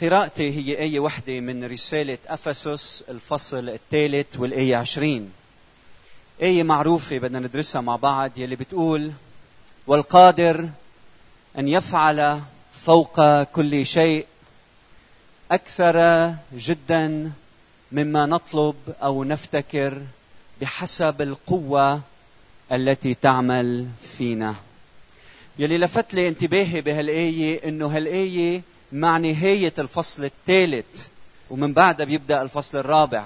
قراءتي هي آية واحدة من رسالة أفسس الفصل الثالث والآية عشرين. آية معروفة بدنا ندرسها مع بعض يلي بتقول والقادر أن يفعل فوق كل شيء أكثر جدا مما نطلب أو نفتكر بحسب القوة التي تعمل فينا. يلي لفت لي انتباهي بهالآية إنه هالآية مع نهاية الفصل الثالث ومن بعدها بيبدأ الفصل الرابع.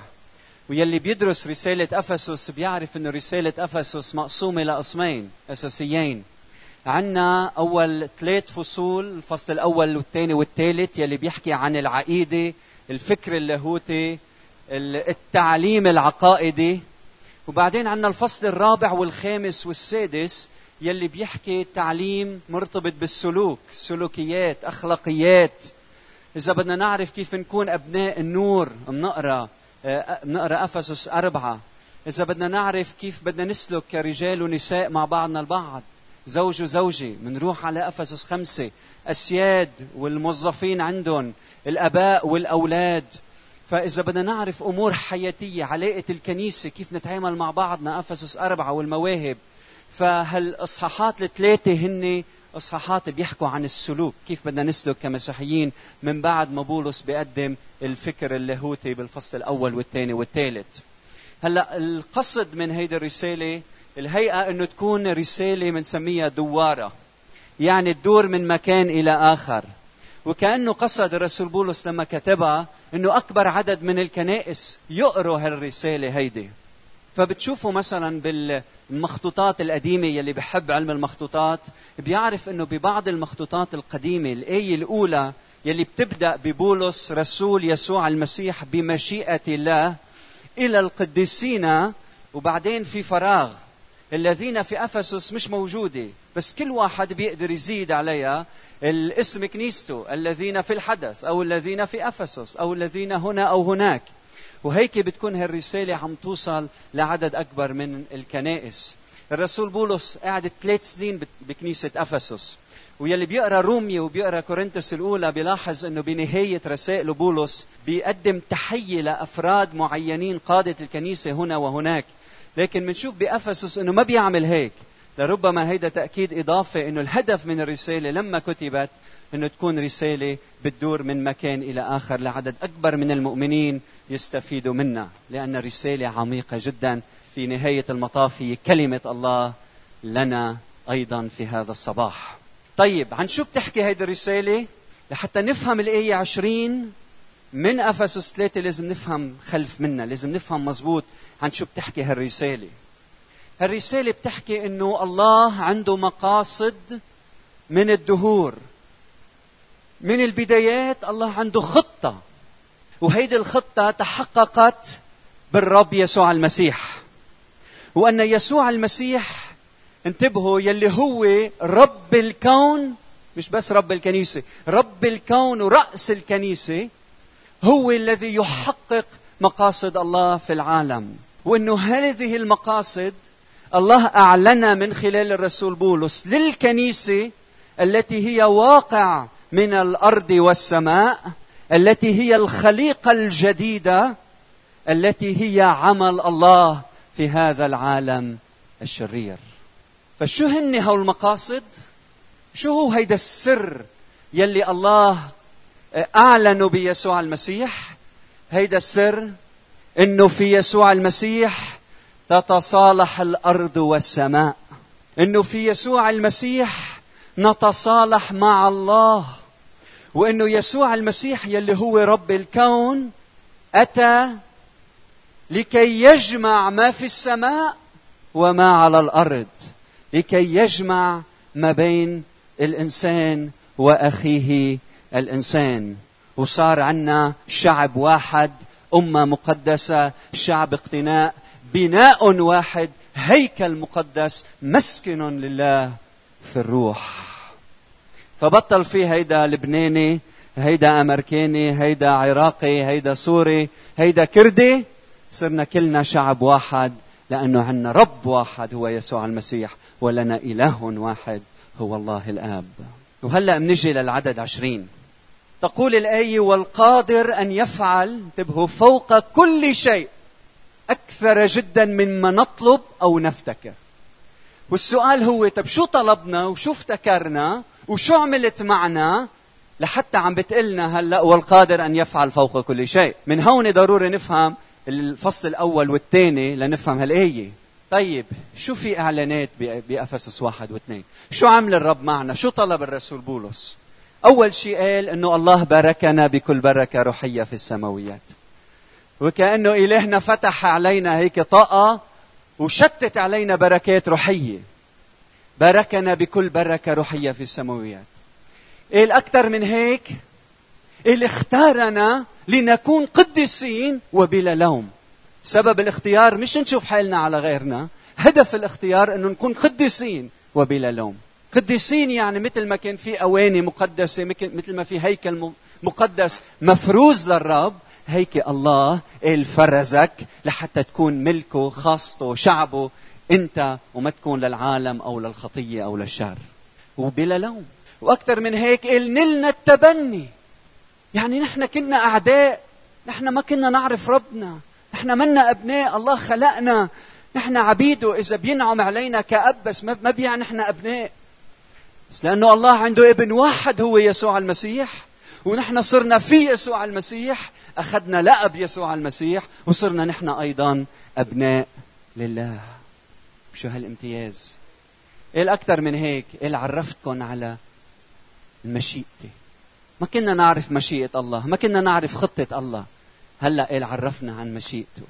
ويلي بيدرس رسالة أفسس بيعرف أنه رسالة أفسس مقسومة لقسمين أساسيين. عنا أول ثلاث فصول الفصل الأول والثاني والثالث يلي بيحكي عن العقيدة الفكر اللاهوتي التعليم العقائدي. وبعدين عنا الفصل الرابع والخامس والسادس يلي بيحكي تعليم مرتبط بالسلوك سلوكيات أخلاقيات. إذا بدنا نعرف كيف نكون أبناء النور بنقرأ بنقرأ أفسس أربعة. إذا بدنا نعرف كيف بدنا نسلك كرجال ونساء مع بعضنا البعض زوج وزوجة بنروح على أفسس خمسة. أسياد والموظفين عندهم الأباء والأولاد. فإذا بدنا نعرف أمور حياتية علاقة الكنيسة كيف نتعامل مع بعضنا أفسس أربعة والمواهب. فهالاصحاحات الثلاثة هن إصحاحات بيحكوا عن السلوك؟ كيف بدنا نسلك كمسيحيين من بعد ما بولس بيقدم الفكر اللاهوتي بالفصل الأول والثاني والثالث؟ هلأ القصد من هيدي الرسالة الهيئة إنه تكون رسالة بنسميها دوارة يعني تدور من مكان إلى آخر. وكأنه قصد الرسول بولس لما كتبها إنه أكبر عدد من الكنائس يقروا هالرسالة هيدي. فبتشوفوا مثلا بالمخطوطات القديمة يلي بحب علم المخطوطات بيعرف إنه ببعض المخطوطات القديمة الآية الأولى يلي بتبدأ ببولس رسول يسوع المسيح بمشيئة الله إلى القديسين وبعدين في فراغ. الذين في أفسس مش موجودة بس كل واحد بيقدر يزيد عليها. الاسم كنيسته الذين في الحدث أو الذين في أفسس أو الذين هنا أو هناك. وهيك بتكون هالرسالة عم توصل لعدد أكبر من الكنائس. الرسول بولس قعد ثلاث سنين بكنيسة أفسس. ويلي بيقرأ رومية وبيقرأ كورنثوس الأولى بيلاحظ أنه بنهاية رسائل بولس بيقدم تحية لأفراد معينين قادة الكنيسة هنا وهناك. لكن بنشوف بأفسس أنه ما بيعمل هيك. لربما هيدا تأكيد إضافة أنه الهدف من الرسالة لما كتبت إنه تكون رسالة بتدور من مكان إلى آخر لعدد أكبر من المؤمنين يستفيدوا منها لأن الرسالة عميقة جدا في نهاية المطاف هي كلمة الله لنا أيضا في هذا الصباح. طيب عن شو بتحكي هيدي الرسالة؟ لحتى نفهم الآية 20 من أفسس 3 لازم نفهم خلف منا، لازم نفهم مزبوط عن شو بتحكي هالرسالة. هالرسالة بتحكي إنه الله عنده مقاصد من الدهور من البدايات الله عنده خطة. وهيدي الخطة تحققت بالرب يسوع المسيح. وأن يسوع المسيح انتبهوا يلي هو رب الكون مش بس رب الكنيسة رب الكون ورأس الكنيسة هو الذي يحقق مقاصد الله في العالم. وأنه هذه المقاصد الله أعلنها من خلال الرسول بولس للكنيسة التي هي واقع من الأرض والسماء التي هي الخليقة الجديدة التي هي عمل الله في هذا العالم الشرير. فشو هن هول المقاصد؟ شو هو هيدا السر يلي الله اعلنه بيسوع المسيح؟ هيدا السر إنه في يسوع المسيح تتصالح الأرض والسماء. إنه في يسوع المسيح نتصالح مع الله. وإنه يسوع المسيح يلي هو رب الكون أتى لكي يجمع ما في السماء وما على الأرض لكي يجمع ما بين الإنسان وأخيه الإنسان. وصار عنا شعب واحد أمة مقدسة شعب اقتناء بناء واحد هيكل مقدس مسكن لله في الروح. فبطل في هيدا لبناني هيدا أمريكاني هيدا عراقي هيدا سوري هيدا كردي. صرنا كلنا شعب واحد لأنه عندنا رب واحد هو يسوع المسيح ولنا إله واحد هو الله الآب. وهلأ بنجي للعدد عشرين. تقول الآية والقادر أن يفعل انتبهوا فوق كل شيء أكثر جدا مما نطلب أو نفتكر. والسؤال هو طب شو طلبنا وشو افتكرنا؟ وشو عملت معنا لحتى عم بتقلنا هلا والقادر أن يفعل فوق كل شيء. من هون ضروري نفهم الفصل الأول والثاني لنفهم هالآية. طيب شو في إعلانات بأفسس واحد واثنين؟ شو عمل الرب معنا؟ شو طلب الرسول بولس؟ أول شيء قال إنه الله باركنا بكل بركة روحية في السماويات. وكأنه إلهنا فتح علينا هيك طاقة وشتت علينا بركات روحية. باركنا بكل بركه روحيه في السماويات. قال أكثر من هيك؟ قال اختارنا لنكون قديسين وبلا لوم. سبب الاختيار مش نشوف حالنا على غيرنا. هدف الاختيار إنه نكون قديسين وبلا لوم. قديسين يعني مثل ما كان في أواني مقدسة مثل ما في هيكل مقدس مفروز للرب هيك الله قال فرزك لحتى تكون ملكه خاصته شعبه انت وما تكون للعالم أو للخطيه أو للشر وبلا لوم. وأكثر من هيك نلنا التبني. يعني نحن كنا أعداء. نحن ما كنا نعرف ربنا. نحن منا أبناء. الله خلقنا. نحن عبيده اذا بينعم علينا كأب بس ما بيعني نحن أبناء. بس لأنه الله عنده ابن واحد هو يسوع المسيح. ونحن صرنا في يسوع المسيح. أخذنا لقب يسوع المسيح. وصرنا نحن أيضا أبناء لله. شو هالامتياز؟ قال أكثر من هيك؟ قال عرفتكم على مشيئتي؟ ما كنا نعرف مشيئة الله ما كنا نعرف خطة الله. هلأ قال عرفنا عن مشيئته؟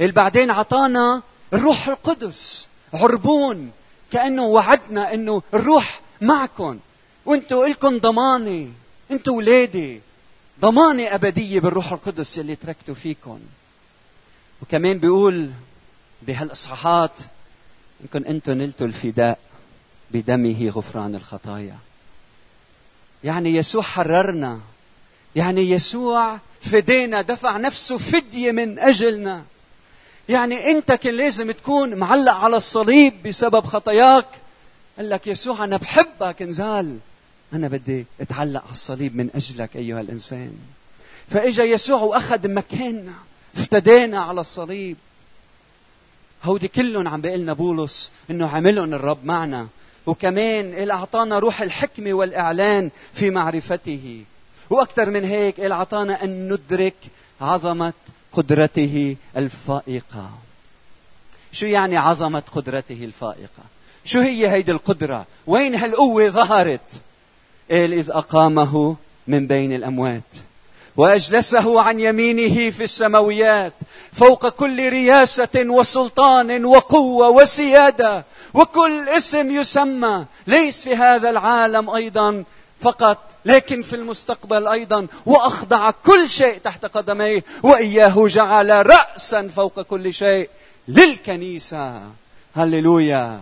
قال بعدين عطانا الروح القدس عربون كأنه وعدنا إنه الروح معكم وانتوا لكم ضمانه أنتوا ولادي ضمانة أبدية بالروح القدس اللي تركته فيكم وكمان بيقول بهالإصحاحات إنكم أنتم نلتوا الفداء بدمه غفران الخطايا. يعني يسوع حررنا. يعني يسوع فدينا دفع نفسه فدية من أجلنا. يعني أنت كان لازم تكون معلق على الصليب بسبب خطاياك. قال لك يسوع أنا بحبك انزال. أنا بدي أتعلق على الصليب من أجلك أيها الإنسان. فإجا يسوع وأخذ مكاننا افتدينا على الصليب. هودي كلهم عم بيقلنا بولس إنه عملهم الرب معنا. وكمان اللي أعطانا روح الحكمة والإعلان في معرفته. وأكثر من هيك اللي أعطانا أن ندرك عظمة قدرته الفائقة. شو يعني عظمة قدرته الفائقة؟ شو هي هيدي القدرة؟ وين هالقوة ظهرت؟ قال إذ أقامه من بين الأموات. وأجلسه عن يمينه في السماويات فوق كل رياسة وسلطان وقوة وسيادة وكل اسم يسمى ليس في هذا العالم أيضا فقط لكن في المستقبل أيضا وأخضع كل شيء تحت قدميه وإياه جعل راسا فوق كل شيء للكنيسة. هللويا.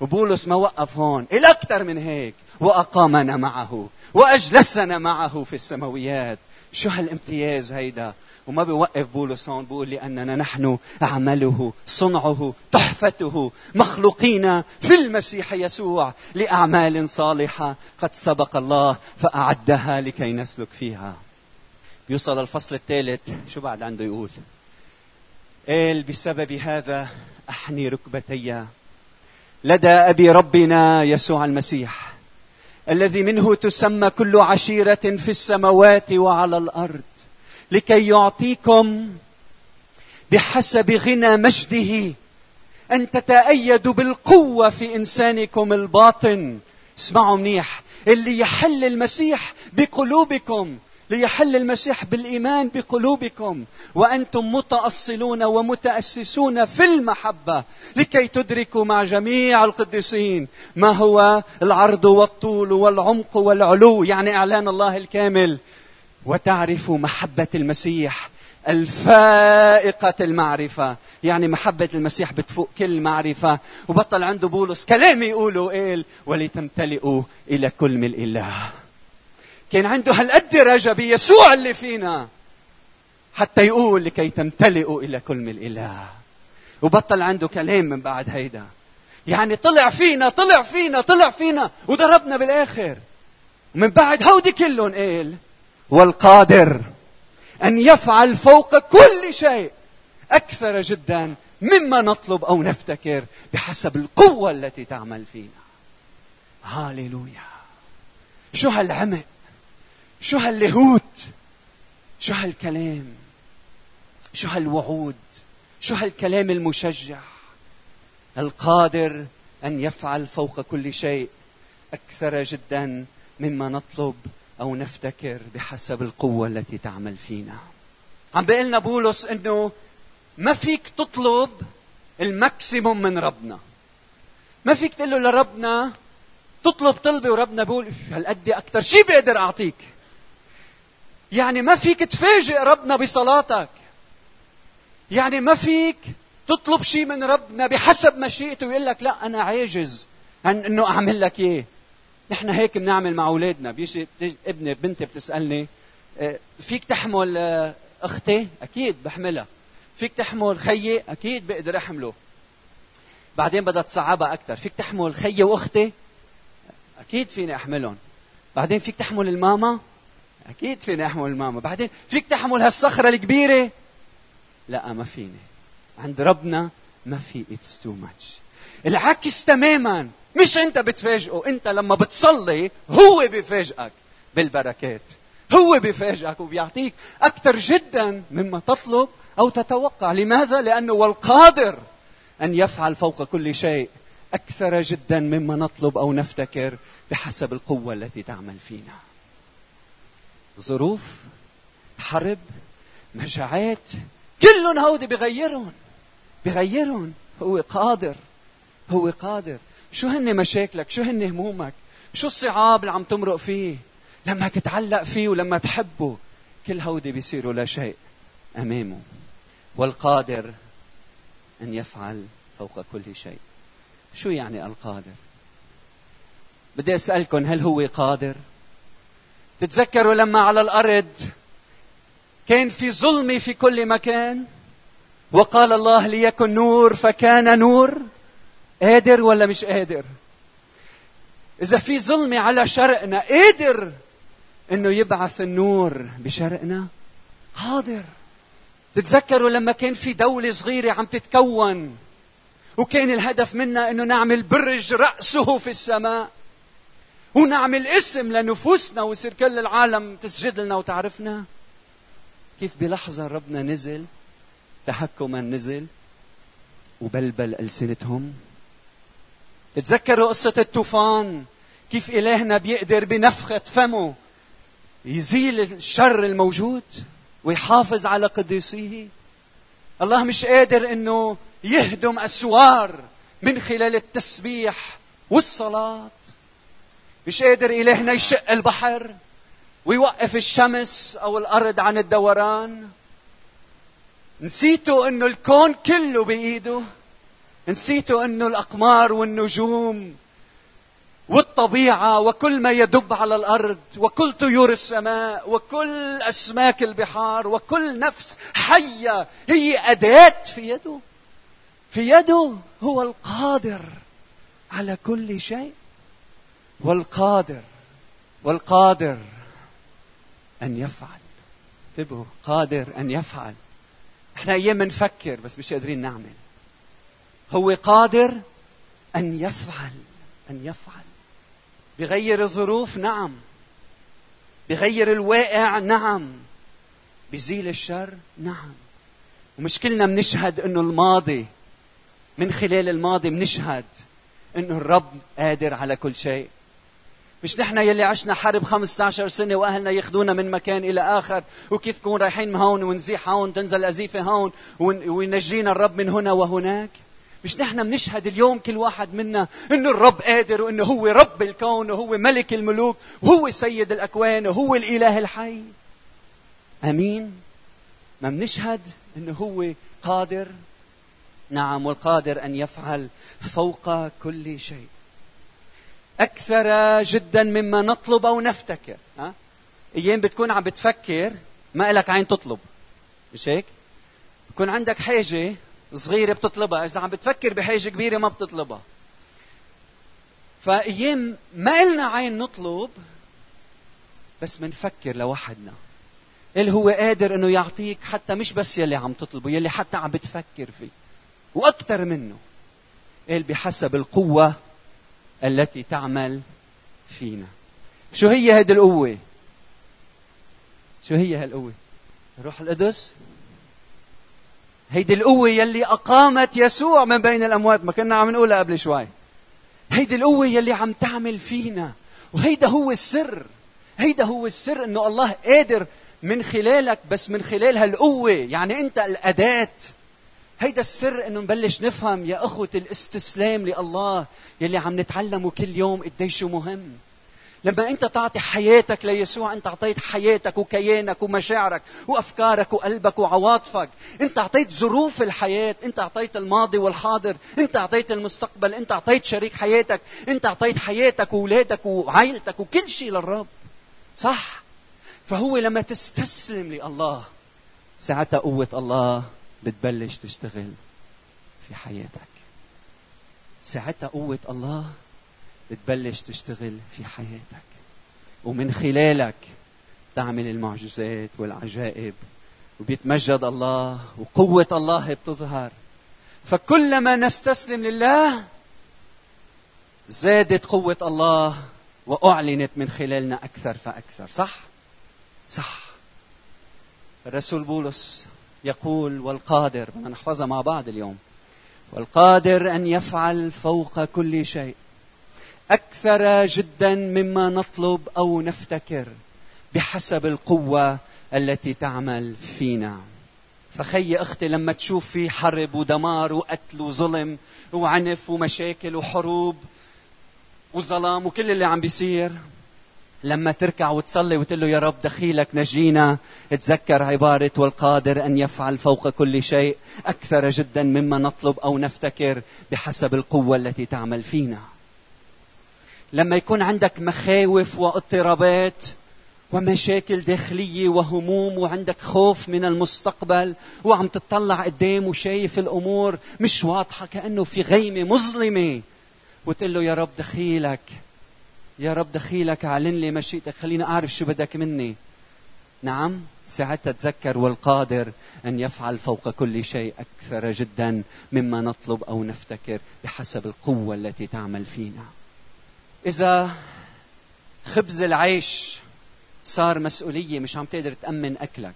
وبولس ما وقف هون الأكثر من هيك وأقامنا معه وأجلسنا معه في السماويات. شو هالامتياز هيدا؟ وما بيوقف بولس هون بيقول لأننا نحن عمله صنعه تحفته مخلوقين في المسيح يسوع لأعمال صالحة قد سبق الله فأعدها لكي نسلك فيها. بيوصل الفصل الثالث. شو بعد عنده يقول؟ قال بسبب هذا أحني ركبتي. لدى أبي ربنا يسوع المسيح. الذي منه تسمى كل عشيرة في السماوات وعلى الأرض لكي يعطيكم بحسب غنى مجده أن تتأيدوا بالقوة في إنسانكم الباطن. اسمعوا منيح اللي يحل المسيح بقلوبكم ليحل المسيح بالإيمان بقلوبكم. وأنتم متأصلون ومتأسسون في المحبة لكي تدركوا مع جميع القديسين ما هو العرض والطول والعمق والعلو يعني إعلان الله الكامل. وتعرفوا محبة المسيح الفائقة المعرفة. يعني محبة المسيح بتفوق كل معرفة. وبطل عنده بولس كلام يقوله قال ولتمتلئوا إلى كل ملء الله كان عنده هالقد رجا بيسوع اللي فينا. حتى يقول لكي تمتلئوا إلى كل من الإله. وبطل عنده كلام من بعد هيدا. يعني طلع فينا طلع فينا طلع فينا وضربنا بالآخر. ومن بعد هودي كلهم قال والقادر أن يفعل فوق كل شيء أكثر جدا مما نطلب أو نفتكر بحسب القوة التي تعمل فينا. هاليلويا. شو هالعمق شو هاللاهوت شو هالكلام؟ شو هالوعود؟ شو هالكلام المشجع؟ القادر أن يفعل فوق كل شيء أكثر جدا مما نطلب أو نفتكر بحسب القوة التي تعمل فينا. عم بيقلنا بولس إنه ما فيك تطلب الماكسيموم من ربنا. ما فيك تقول له لربنا تطلب طلبة وربنا بيقول هالقد أكثر شيء بقدر أعطيك. يعني ما فيك تفاجئ ربنا بصلاتك. يعني ما فيك تطلب شيء من ربنا بحسب مشيئته ويقول لك لا أنا عاجز عن إنه أعمل لك اياه نحن هيك بنعمل مع أولادنا. بيجي ابني بنتي بتسألني آه، فيك تحمل آه، أختي؟ أكيد بحملها. فيك تحمل خيي؟ أكيد بقدر أحمله. بعدين بدها تصعبها أكثر فيك تحمل خيي وأختي؟ أكيد فيني أحملهم. بعدين فيك تحمل الماما؟ أكيد فيني أحمل الماما بعدين فيك تحمل هالصخرة الكبيرة؟ لا ما فيني. عند ربنا ما في it's too much العكس تماما. مش أنت بتفاجئه أنت لما بتصلي هو بيفاجئك بالبركات. هو بيفاجئك وبيعطيك أكثر جدا مما تطلب أو تتوقع. لماذا؟ لأنه والقادر أن يفعل فوق كل شيء أكثر جدا مما نطلب أو نفتكر بحسب القوة التي تعمل فينا. ظروف حرب مجاعات كلهم هودي بغيرهم بغيرهم هو قادر هو قادر. شو هن مشاكلك؟ شو هن همومك؟ شو الصعاب اللي عم تمرق فيه؟ لما تتعلق فيه ولما تحبه كل هودي بيصيروا لا شيء أمامه. والقادر أن يفعل فوق كل شيء. شو يعني القادر؟ بدي اسالكم هل هو قادر؟ تتذكروا لما على الأرض كان في ظلمه في كل مكان؟ وقال الله ليكن نور فكان نور. قادر ولا مش قادر؟ إذا في ظلمه على شرقنا قادر إنه يبعث النور بشرقنا؟ قادر تتذكروا لما كان في دولة صغيرة عم تتكون وكان الهدف منا إنه نعمل برج رأسه في السماء؟ ونعمل اسم لنفوسنا ويصير كل العالم تسجد لنا وتعرفنا. كيف بلحظة ربنا نزل تحكما نزل وبلبل ألسنتهم. تذكروا قصة الطوفان كيف إلهنا بيقدر بنفخة فمه يزيل الشر الموجود ويحافظ على قديسيه. الله مش قادر إنه يهدم أسوار من خلال التسبيح والصلاة. مش قادر إلهنا يشق البحر ويوقف الشمس أو الأرض عن الدوران. نسيتوا إنه الكون كله بإيده. نسيتوا إنه الأقمار والنجوم والطبيعة وكل ما يدب على الأرض وكل طيور السماء وكل أسماك البحار وكل نفس حية هي أداة في يده. في يده هو القادر على كل شيء. والقادر والقادر أن يفعل. انتبهوا قادر أن يفعل. إحنا أيام نفكر بس مش قادرين نعمل. هو قادر أن يفعل أن يفعل. بغير الظروف نعم. بغير الواقع نعم. بزيل الشر نعم. ومش كلنا بنشهد إنه الماضي من خلال الماضي بنشهد إنه الرب قادر على كل شيء. مش نحن يلي عشنا حرب 15 سنة وأهلنا ياخذونا من مكان إلى آخر. وكيف نكون رايحين هون ونزيح هون تنزل أزيفة هون وينجينا الرب من هنا وهناك؟ مش نحن بنشهد اليوم كل واحد منا إنه الرب قادر وإنه هو رب الكون وهو ملك الملوك وهو سيد الأكوان وهو الإله الحي. آمين؟ ما بنشهد إنه هو قادر. نعم والقادر أن يفعل فوق كل شيء. أكثر جدا مما نطلب أو نفتكر ها؟ أيام بتكون عم بتفكر ما لك عين تطلب. مش هيك؟ بكون عندك حاجة صغيرة بتطلبها. إذا عم بتفكر بحاجة كبيرة ما بتطلبها. فأيام ما إلنا عين نطلب بس منفكر لوحدنا. اللي هو قادر إنه يعطيك حتى مش بس يلي عم تطلبه يلي حتى عم بتفكر فيه. وأكثر منه. قال بحسب القوة التي تعمل فينا. شو هي هذه القوة؟ شو هي هالقوة؟ الروح القدس. هيدي القوة يلي أقامت يسوع من بين الأموات ما كنا عم نقولها قبل شوي. هيدي القوة يلي عم تعمل فينا. وهيدا هو السر. هيدا هو السر إنه الله قادر من خلالك بس من خلال هالقوة. يعني أنت الأداة. هيدا السر إنه نبلش نفهم يا أخوة الاستسلام لله يلي عم نتعلمه كل يوم قديش مهم. لما أنت تعطي حياتك ليسوع أنت أعطيت حياتك وكيانك ومشاعرك وأفكارك وقلبك وعواطفك. أنت أعطيت ظروف الحياة أنت أعطيت الماضي والحاضر أنت أعطيت المستقبل أنت أعطيت شريك حياتك أنت أعطيت حياتك واولادك وعائلتك وكل شيء للرب. صح؟ فهو لما تستسلم لله ساعتها قوة الله بتبلش تشتغل في حياتك. ساعتها قوة الله بتبلش تشتغل في حياتك. ومن خلالك تعمل المعجزات والعجائب وبيتمجد الله وقوة الله بتظهر. فكلما نستسلم لله زادت قوة الله وأعلنت من خلالنا أكثر فأكثر. صح؟ صح. الرسول بولس يقول والقادر نحفظها مع بعض اليوم. والقادر أن يفعل فوق كل شيء. أكثر جدا مما نطلب أو نفتكر بحسب القوة التي تعمل فينا. فخي أختي لما تشوف في حرب ودمار وقتل وظلم وعنف ومشاكل وحروب وظلام وكل اللي عم بيصير لما تركع وتصلي وتقول له يا رب دخيلك نجينا تذكر عبارة والقادر أن يفعل فوق كل شيء أكثر جدا مما نطلب أو نفتكر بحسب القوة التي تعمل فينا. لما يكون عندك مخاوف واضطرابات ومشاكل داخلية وهموم وعندك خوف من المستقبل وعم تطلع قدام وشايف الأمور مش واضحة كأنه في غيمة مظلمة وتقول له يا رب دخيلك يا رب دخيلك اعلن لي مشيئتك خليني أعرف شو بدك مني. نعم ساعتها تذكر والقادر أن يفعل فوق كل شيء أكثر جدا مما نطلب أو نفتكر بحسب القوة التي تعمل فينا. إذا خبز العيش صار مسؤولية مش عم تقدر تأمن أكلك.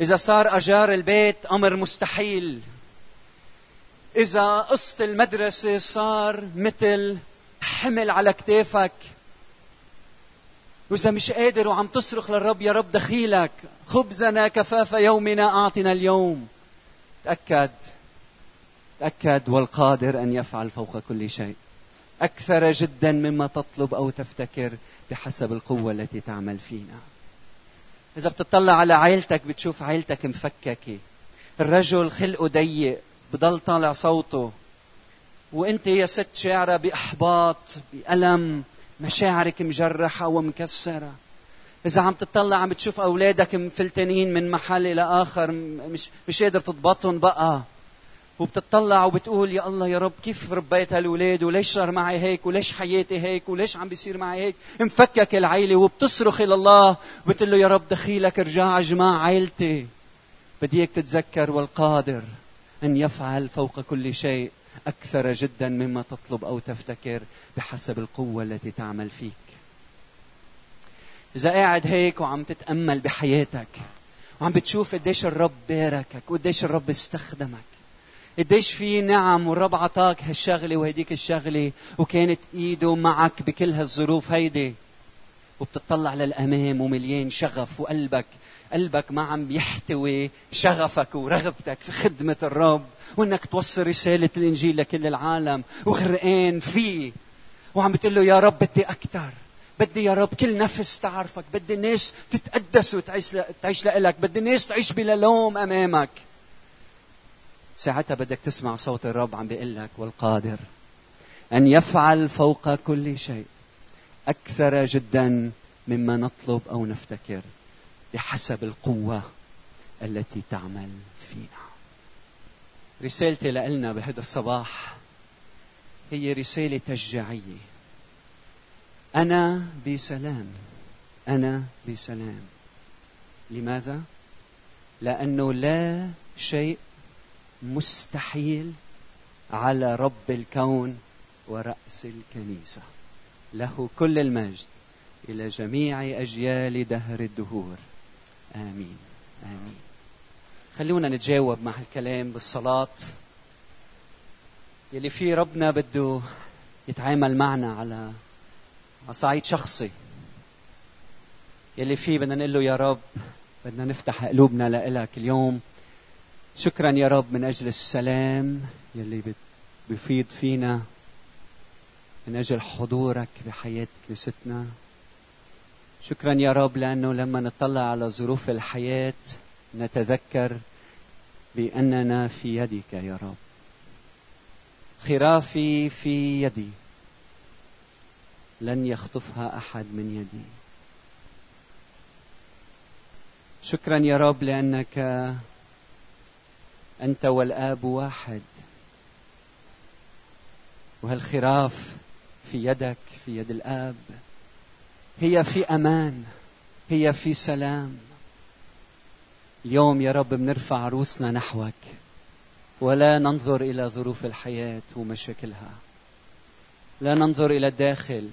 إذا صار أجار البيت أمر مستحيل. إذا قسط المدرسة صار مثل حمل على كتافك. وإذا مش قادر وعم تصرخ للرب يا رب دخيلك خبزنا كفاف يومنا أعطنا اليوم. تأكد تأكد والقادر أن يفعل فوق كل شيء. أكثر جدا مما تطلب أو تفتكر بحسب القوة التي تعمل فينا. إذا بتطلع على عائلتك بتشوف عائلتك مفككة. الرجل خلقه ضيق بضل طالع صوته. وانت يا ست شاعرة بإحباط بألم مشاعرك مجرحة ومكسرة. إذا عم تطلع عم بتشوف أولادك مفلتنين من محل إلى آخر مش مش قادر تضبطهم بقى. وبتطلع وبتقول يا الله يا رب كيف ربيت هالولاد؟ وليش صار معي هيك؟ وليش حياتي هيك؟ وليش عم بيصير معي هيك؟ مفكك العيلة وبتصرخ إلى الله وبتقول له يا رب دخيلك ارجع اجمع عيلتي. بدي اياك تتذكر والقادر أن يفعل فوق كل شيء. أكثر جدا مما تطلب أو تفتكر بحسب القوة التي تعمل فيك. إذا قاعد هيك وعم تتأمل بحياتك وعم بتشوف قديش الرب باركك وقديش الرب استخدمك قديش في نعم والرب عطاك هالشغلة وهديك الشغلة وكانت إيده معك بكل هالظروف هيدي وبتطلع للأمام ومليان شغف وقلبك قلبك ما عم بيحتوي شغفك ورغبتك في خدمة الرب وإنك توصل رسالة الإنجيل لكل العالم وغرقان فيه. وعم بتقول له يا رب بدي أكثر بدي يا رب كل نفس تعرفك. بدي الناس تتقدس وتعيش تعيش لك بدي الناس تعيش بلا لوم أمامك. ساعتها بدك تسمع صوت الرب عم بيقول لك والقادر أن يفعل فوق كل شيء أكثر جدا مما نطلب أو نفتكر. بحسب القوة التي تعمل فينا. رسالتي لنا بهذا الصباح هي رسالة تشجيعية. أنا بسلام. أنا بسلام. لماذا؟ لأنه لا شيء مستحيل على رب الكون ورأس الكنيسة. له كل المجد إلى جميع أجيال دهر الدهور. آمين. آمين. خلونا نتجاوب مع الكلام بالصلاة. يلي في ربنا بده يتعامل معنا على على صعيد شخصي. يلي فيه بدنا نقول له يا رب بدنا نفتح قلوبنا لإلك اليوم. شكرا يا رب من أجل السلام يلي بيفيض فينا من أجل حضورك بحياة كنيستنا شكرا يا رب لأنه لما نطلع على ظروف الحياة نتذكر بأننا في يدك يا رب. خرافي في يدي لن يخطفها أحد من يدي. شكرا يا رب لأنك أنت والآب واحد. وهالخراف في يدك في يد الآب. هي في أمان هي في سلام. اليوم يا رب بنرفع رؤوسنا نحوك ولا ننظر إلى ظروف الحياة ومشاكلها. لا ننظر إلى الداخل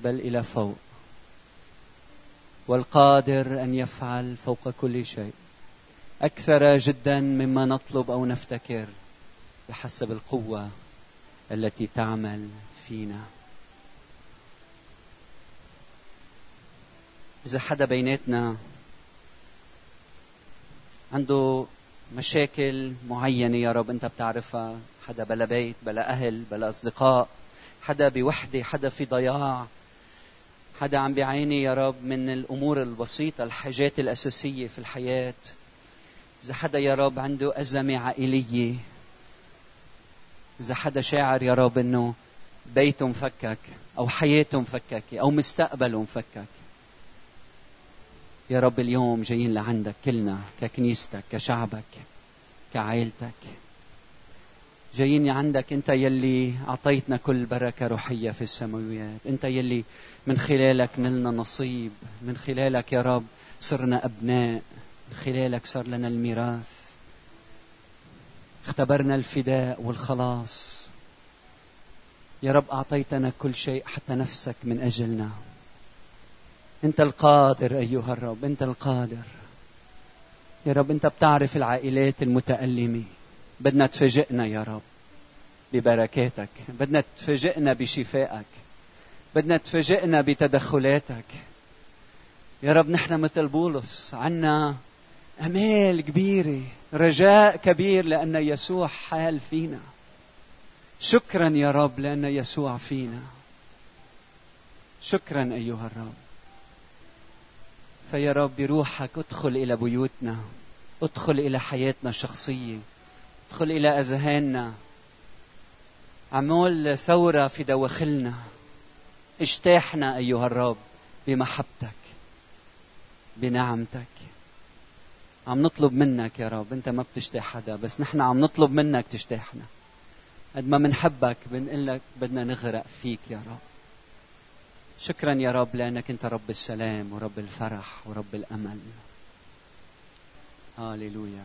بل إلى فوق. والقادر أن يفعل فوق كل شيء أكثر جدا مما نطلب أو نفتكر بحسب القوة التي تعمل فينا. إذا حدا بيناتنا عنده مشاكل معينة يا رب أنت بتعرفها حدا بلا بيت بلا أهل بلا أصدقاء حدا بوحدة حدا في ضياع حدا عم بيعاني يا رب من الأمور البسيطة الحاجات الأساسية في الحياة. إذا حدا يا رب عنده أزمة عائلية إذا حدا شاعر يا رب إنه بيته مفكك أو حياته مفككة أو مستقبله مفكك. يا رب اليوم جايين لعندك كلنا ككنيستك كشعبك كعائلتك. جايين عندك انت يلي اعطيتنا كل بركة روحية في السماويات. انت يلي من خلالك نلنا نصيب. من خلالك يا رب صرنا أبناء. من خلالك صار لنا الميراث. اختبرنا الفداء والخلاص. يا رب أعطيتنا كل شيء حتى نفسك من أجلنا. انت القادر ايها الرب انت القادر. يا رب انت بتعرف العائلات المتألمة. بدنا تفاجئنا يا رب ببركاتك. بدنا تفاجئنا بشفائك. بدنا تفاجئنا بتدخلاتك. يا رب نحن مثل بولس. عنا أمال كبيرة رجاء كبير لأن يسوع حال فينا. شكرا يا رب لأن يسوع فينا. شكرا أيها الرب. فيا رب بروحك ادخل إلى بيوتنا ادخل إلى حياتنا الشخصية ادخل إلى أذهاننا. عمول ثورة في دواخلنا. اجتاحنا أيها الرب بمحبتك بنعمتك. عم نطلب منك يا رب انت ما بتجتاح حدا بس نحن عم نطلب منك تجتاحنا. قد ما بنحبك بنقول لك بدنا نغرق فيك يا رب. شكرا يا رب لأنك أنت رب السلام ورب الفرح ورب الأمل. هاليلويا